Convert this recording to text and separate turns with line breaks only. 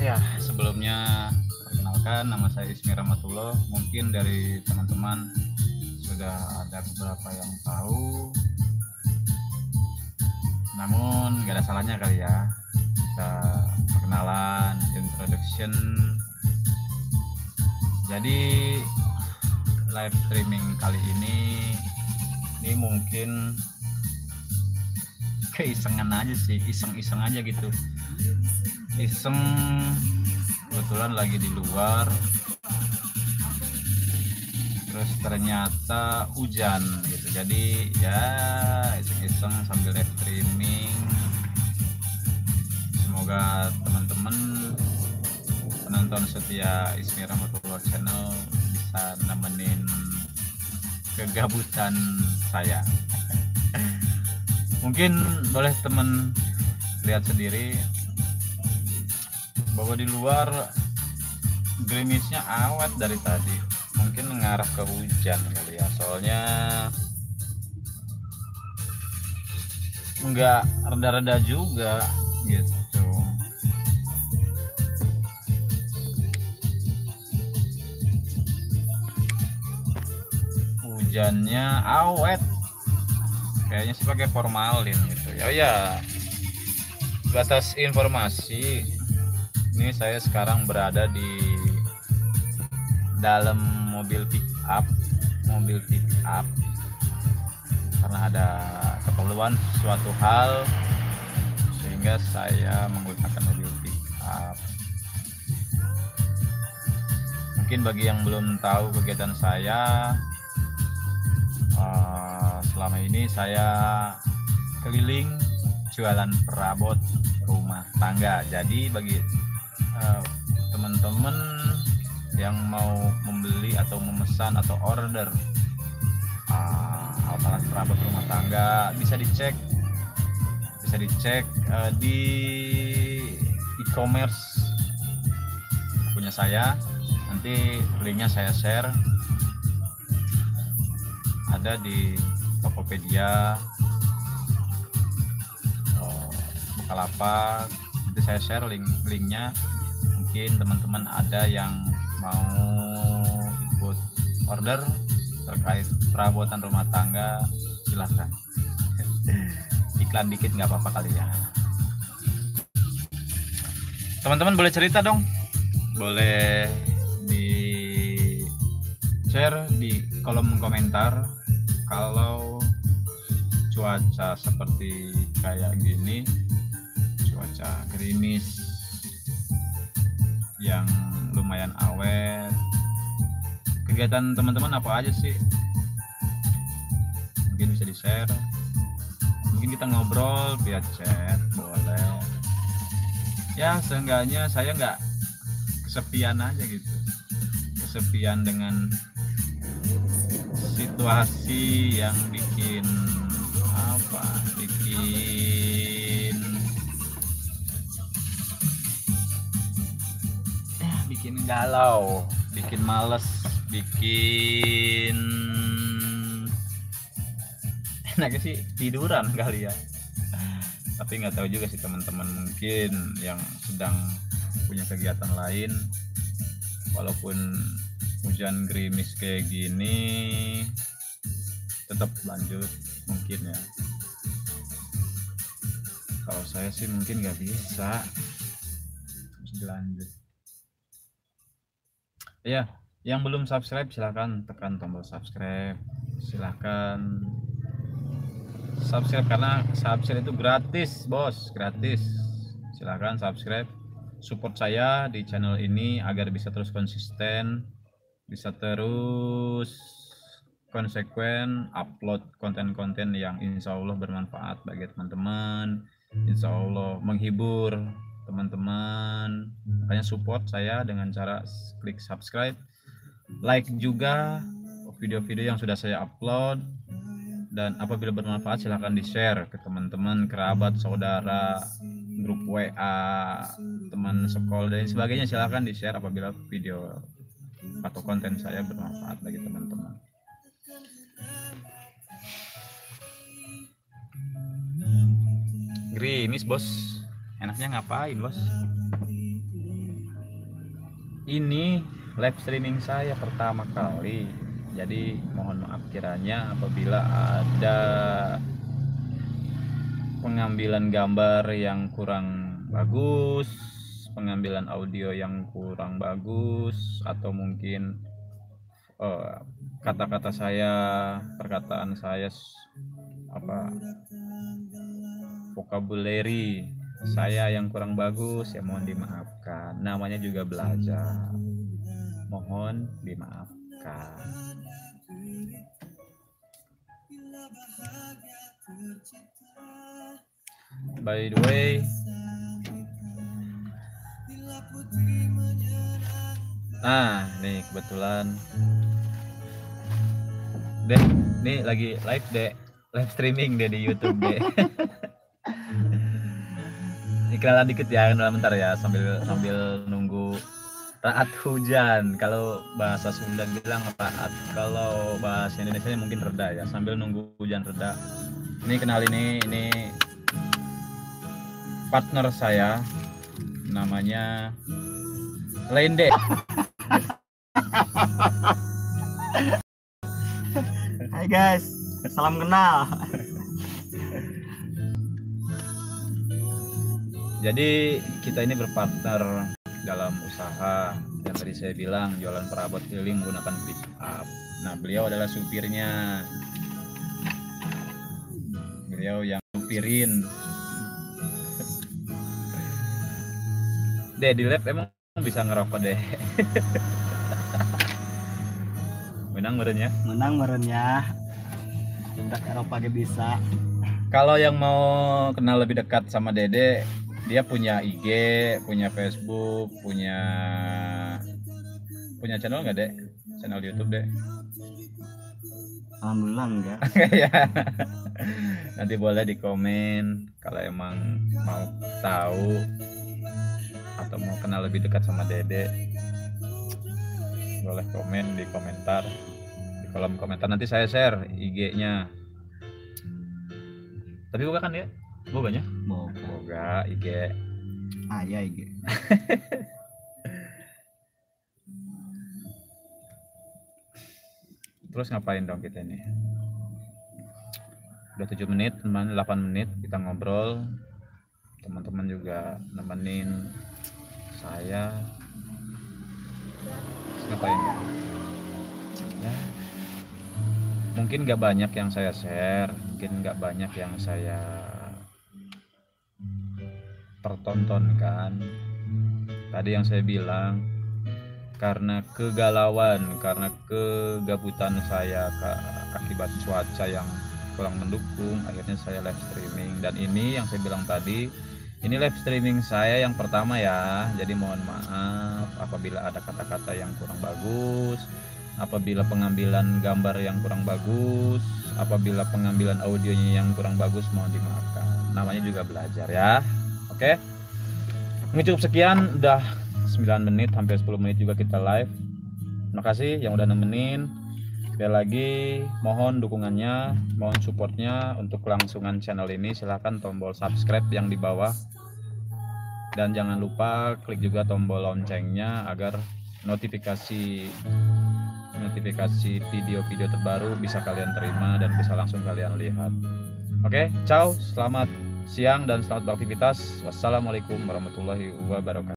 Ya, sebelumnya perkenalkan nama saya Ismi Rahmatullah. Mungkin dari teman-teman sudah ada beberapa yang tahu. Namun gak ada salahnya kali ya kita perkenalan, introduction. Jadi live streaming kali ini ini mungkin keisengan aja sih, iseng-iseng aja gitu iseng kebetulan lagi di luar. Terus ternyata hujan gitu. Jadi ya iseng-iseng sambil live streaming. Semoga teman-teman penonton setia Ismi Rahmatullah channel bisa nemenin kegabutan saya. Mungkin boleh teman lihat sendiri bahwa di luar gerimisnya awet dari tadi mungkin mengarah ke hujan kali ya. Soalnya nggak reda-reda juga gitu. Hujannya awet. Kayaknya sih pakai formalin gitu. Ya ya. Batas informasi ini saya sekarang berada di dalam mobil pick up mobil pick up. Karena ada keperluan suatu hal sehingga saya menggunakan mobil pick up. Mungkin bagi yang belum tahu kegiatan saya uh, selama ini saya keliling jualan perabot rumah tangga. Jadi bagi teman-teman yang mau membeli atau memesan atau order uh, alat-alat perabot rumah tangga bisa dicek bisa dicek uh, di e-commerce. Punya saya nanti linknya saya share. Ada di Tokopedia Bukalapak saya share link linknya. Mungkin teman-teman ada yang mau ikut order terkait perabotan rumah tangga silahkan. Iklan dikit nggak apa-apa kali ya. Teman-teman boleh cerita dong? Boleh di share di kolom komentar kalau cuaca seperti kayak gini cuaca gerimis yang lumayan awet. Kegiatan teman-teman apa aja sih? Mungkin bisa di share mungkin kita ngobrol via chat boleh. Ya seenggaknya saya nggak kesepian aja gitu. Kesepian dengan situasi yang bikin apa? Bikin bikin galau bikin males bikin enaknya sih tiduran kali ya. Tapi nggak tahu juga sih teman-teman mungkin yang sedang punya kegiatan lain. Walaupun hujan gerimis kayak gini tetap lanjut mungkin ya. Kalau saya sih mungkin nggak bisa. Lanjut ya yang belum subscribe silahkan tekan tombol subscribe. Silahkan subscribe karena subscribe itu gratis bos gratis. Silahkan subscribe support saya di channel ini agar bisa terus konsisten bisa terus konsekuen upload konten-konten yang insya Allah bermanfaat bagi teman-teman insya Allah menghibur teman-teman. Makanya support saya dengan cara klik subscribe like juga video-video yang sudah saya upload. Dan apabila bermanfaat silahkan di share ke teman-teman kerabat saudara grup WA teman sekolah dan sebagainya. Silahkan di share apabila video atau konten saya bermanfaat bagi teman-teman. Grimis bos enaknya ngapain bos? Ini live streaming saya pertama kali. Jadi mohon maaf kiranya apabila ada pengambilan gambar yang kurang bagus pengambilan audio yang kurang bagus atau mungkin eh, kata-kata uh, saya perkataan saya apa vocabulary saya yang kurang bagus ya mohon dimaafkan. Namanya juga belajar. Mohon dimaafkan. By the way nah nih kebetulan. Deh nih lagi live deh live streaming deh di YouTube deh iklanan dikit ya bentar ya sambil sambil nunggu raat hujan. Kalau bahasa Sunda bilang raat kalau bahasa Indonesia mungkin reda ya sambil nunggu hujan reda. Ini kenal ini ini partner saya namanya Lende.
Hai guys. Salam kenal
jadi kita ini berpartner dalam usaha. Yang tadi saya bilang jualan perabot keliling menggunakan pick up nah beliau adalah supirnya. Beliau yang supirin. Deh di lab emang bisa ngerokok deh. Menang merenya
menang merenya udah Eropa bisa.
Kalau yang mau kenal lebih dekat sama Dede dia punya IG, punya Facebook, punya punya channel nggak dek? Channel YouTube dek?
Alhamdulillah enggak.
ya. Nanti boleh di komen kalau emang mau tahu atau mau kenal lebih dekat sama Dede. Boleh komen di komentar di kolom komentar nanti saya share IG-nya. Tapi bukan kan ya? Boganya?
Boga.
Boga IG.
Ah ya IG.
Terus ngapain dong kita ini? Udah 7 menit, teman 8 menit kita ngobrol. Teman-teman juga nemenin saya. Terus ngapain? Ya. Mungkin gak banyak yang saya share, mungkin gak banyak yang saya pertontonkan tadi yang saya bilang karena kegalauan karena kegabutan saya akibat cuaca yang kurang mendukung akhirnya saya live streaming. Dan ini yang saya bilang tadi ini live streaming saya yang pertama ya. Jadi mohon maaf apabila ada kata-kata yang kurang bagus apabila pengambilan gambar yang kurang bagus apabila pengambilan audionya yang kurang bagus mohon dimaafkan. Namanya juga belajar ya Oke. Ini cukup sekian udah 9 menit hampir 10 menit juga kita live. Terima kasih yang udah nemenin. Sekali lagi mohon dukungannya, mohon supportnya untuk kelangsungan channel ini. Silahkan tombol subscribe yang di bawah. Dan jangan lupa klik juga tombol loncengnya agar notifikasi notifikasi video-video terbaru bisa kalian terima dan bisa langsung kalian lihat. Oke, ciao, selamat siang dan selamat beraktivitas. Wassalamualaikum warahmatullahi wabarakatuh.